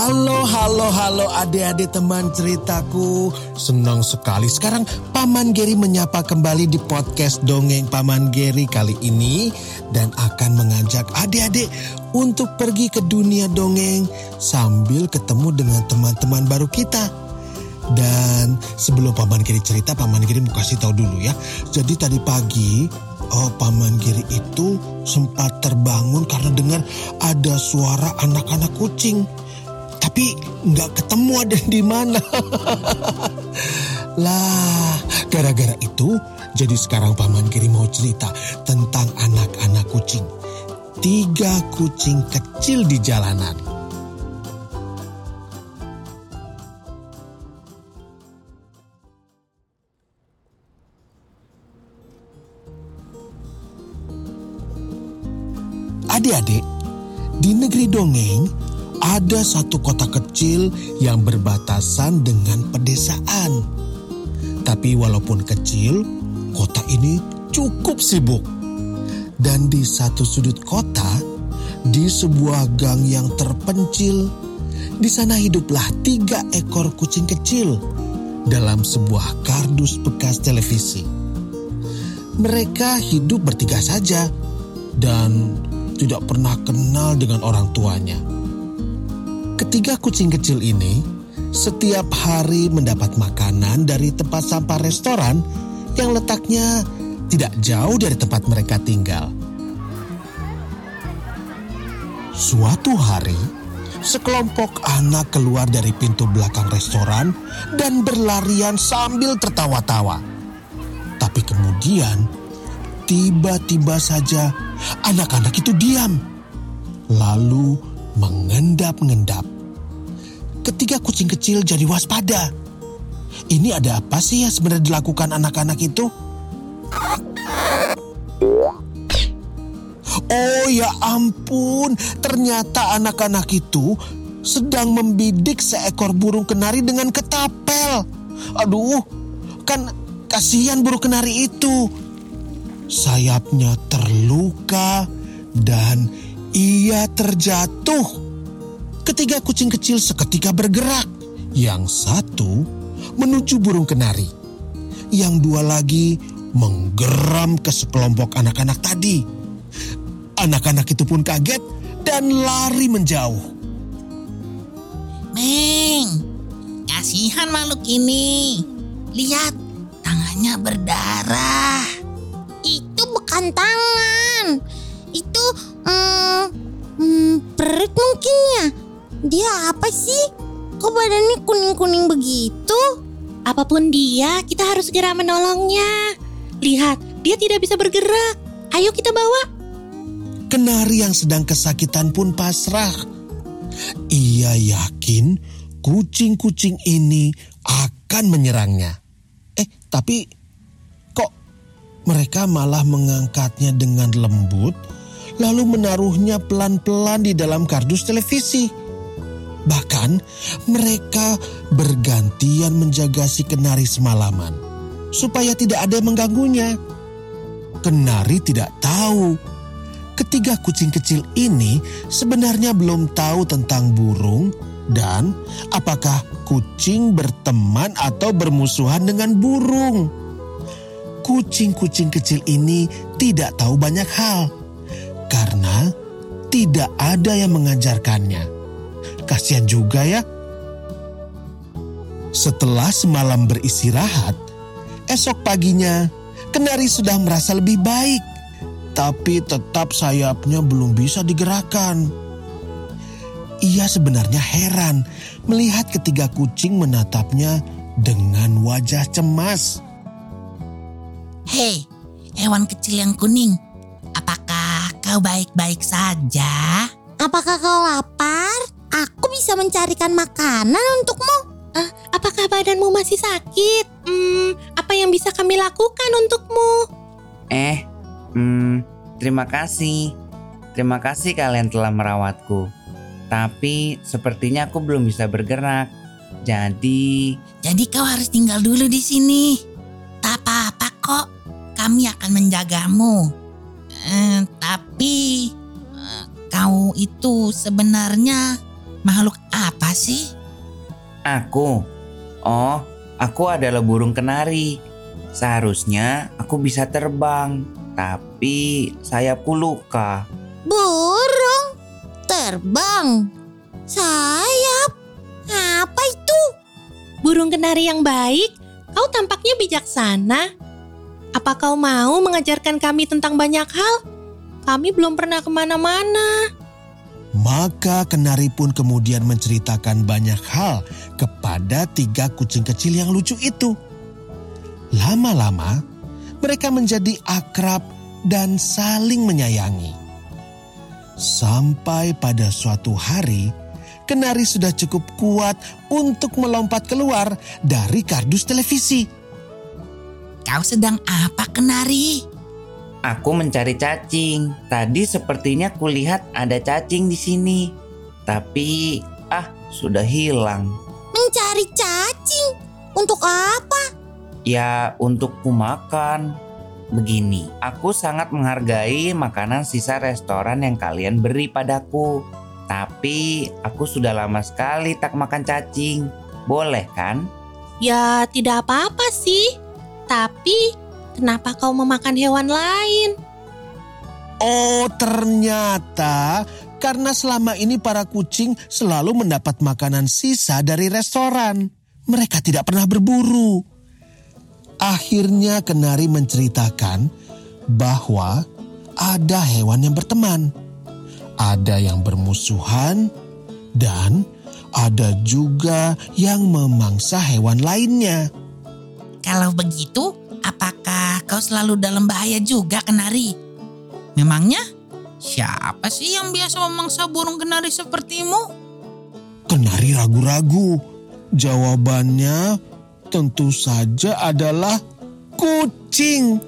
Halo, halo, halo adik-adik teman ceritaku. Senang sekali sekarang Paman Geri menyapa kembali di podcast Dongeng Paman Geri kali ini. Dan akan mengajak adik-adik untuk pergi ke dunia dongeng sambil ketemu dengan teman-teman baru kita. Dan sebelum Paman Giri cerita, Paman Giri mau kasih tahu dulu ya. Jadi tadi pagi, oh Paman Giri itu sempat terbangun karena dengar ada suara anak-anak kucing. Tapi nggak ketemu ada di mana. lah, gara-gara itu, jadi sekarang Paman Giri mau cerita tentang anak-anak kucing. Tiga kucing kecil di jalanan. Adik-adik, di negeri dongeng ada satu kota kecil yang berbatasan dengan pedesaan. Tapi walaupun kecil, kota ini cukup sibuk. Dan di satu sudut kota, di sebuah gang yang terpencil, di sana hiduplah tiga ekor kucing kecil dalam sebuah kardus bekas televisi. Mereka hidup bertiga saja dan tidak pernah kenal dengan orang tuanya. Ketiga kucing kecil ini setiap hari mendapat makanan dari tempat sampah restoran yang letaknya tidak jauh dari tempat mereka tinggal. Suatu hari, sekelompok anak keluar dari pintu belakang restoran dan berlarian sambil tertawa-tawa. Tapi kemudian, tiba-tiba saja anak-anak itu diam, lalu mengendap-endap. Ketiga kucing kecil jadi waspada. Ini ada apa sih yang sebenarnya dilakukan anak-anak itu? Oh ya ampun, ternyata anak-anak itu sedang membidik seekor burung kenari dengan ketapel. Aduh, kan kasihan burung kenari itu. Sayapnya terluka dan ia terjatuh. Ketiga kucing kecil seketika bergerak. Yang satu menuju burung kenari. Yang dua lagi menggeram ke sekelompok anak-anak tadi. Anak-anak itu pun kaget dan lari menjauh. Meng, kasihan makhluk ini. Lihat, tangannya berdarah. Itu bukan tangan. Itu hmm, hmm, perut mungkin ya. Dia apa sih? Kok badannya kuning-kuning begitu? Apa pun dia, kita harus segera menolongnya. Lihat, dia tidak bisa bergerak. Ayo kita bawa. Kenari yang sedang kesakitan pun pasrah. Ia yakin kucing-kucing ini akan menyerangnya. Eh, tapi kok mereka malah mengangkatnya dengan lembut, lalu menaruhnya pelan-pelan di dalam kardus televisi. Bahkan mereka bergantian menjaga si kenari semalaman, supaya tidak ada yang mengganggunya. Kenari tidak tahu ketiga kucing kecil ini sebenarnya belum tahu tentang burung dan apakah kucing berteman atau bermusuhan dengan burung. Kucing-kucing kecil ini tidak tahu banyak hal karena tidak ada yang mengajarkannya. Kasihan juga ya. Setelah semalam beristirahat, esok paginya kenari sudah merasa lebih baik tapi tetap sayapnya belum bisa digerakkan. Ia sebenarnya heran melihat ketiga kucing menatapnya dengan wajah cemas. Hei, hewan kecil yang kuning. Kau baik-baik saja? Apakah kau lapar? Aku bisa mencarikan makanan untukmu. Apakah badanmu masih sakit? Hmm, apa yang bisa kami lakukan untukmu? Eh, hmm, terima kasih. Terima kasih kalian telah merawatku. Tapi sepertinya aku belum bisa bergerak. Jadi, Jadi kau harus tinggal dulu di sini. Tak apa-apa kok. Kami akan menjagamu. Eh, tapi eh, kau itu sebenarnya makhluk apa sih? aku. Oh, aku adalah burung kenari. Seharusnya aku bisa terbang, tapi sayapku luka. Burung terbang. Sayap. Apa itu? Burung kenari yang baik, kau tampaknya bijaksana. Apa kau mau mengajarkan kami tentang banyak hal? Kami belum pernah ke mana-mana. Maka kenari pun kemudian menceritakan banyak hal kepada tiga kucing kecil yang lucu itu. Lama-lama, mereka menjadi akrab dan saling menyayangi. Sampai pada suatu hari, kenari sudah cukup kuat untuk melompat keluar dari kardus televisi. Kau sedang apa kenari? Aku mencari cacing. Tadi sepertinya kulihat ada cacing di sini. Tapi, ah, sudah hilang. Mencari cacing. Untuk apa? Ya, untuk kumakan. Begini, aku sangat menghargai makanan sisa restoran yang kalian beri padaku. Tapi, aku sudah lama sekali tak makan cacing. Boleh kan? Ya, tidak apa-apa sih. Tapi, kenapa kau memakan hewan lain? Oh, ternyata karena selama ini para kucing selalu mendapat makanan sisa dari restoran. Mereka tidak pernah berburu. Akhirnya kenari menceritakan bahwa ada hewan yang berteman. Ada yang bermusuhan dan ada juga yang memangsa hewan lainnya. Kalau begitu, apakah kau selalu dalam bahaya juga kenari? Memangnya siapa sih yang biasa memangsa burung kenari sepertimu? Kenari ragu-ragu. Jawabannya tentu saja adalah kucing.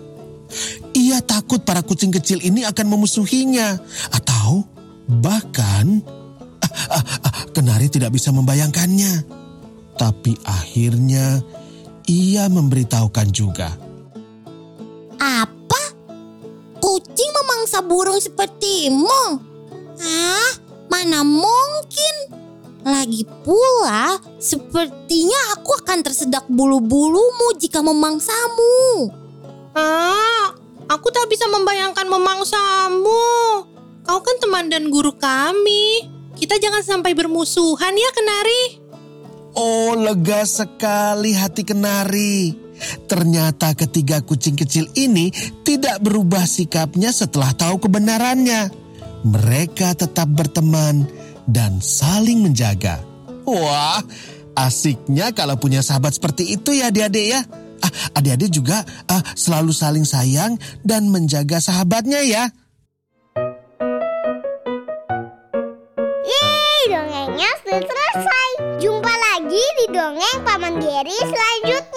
Ia takut para kucing kecil ini akan memusuhinya atau bahkan ah, ah, ah, kenari tidak bisa membayangkannya. Tapi akhirnya ia memberitahukan juga. Apa? Kucing memangsa burung sepertimu? Ah, mana mungkin? Lagi pula, sepertinya aku akan tersedak bulu-bulumu jika memangsamu. Ah, aku tak bisa membayangkan memangsamu. Kau kan teman dan guru kami. Kita jangan sampai bermusuhan ya, Kenari. Oh, lega sekali hati kenari. Ternyata ketiga kucing kecil ini tidak berubah sikapnya setelah tahu kebenarannya. Mereka tetap berteman dan saling menjaga. Wah, asiknya kalau punya sahabat seperti itu ya adik-adik ya. Ah, adik-adik juga ah, selalu saling sayang dan menjaga sahabatnya ya. Yeay, dongengnya sudah selesai. Dongeng Paman Geri selanjutnya.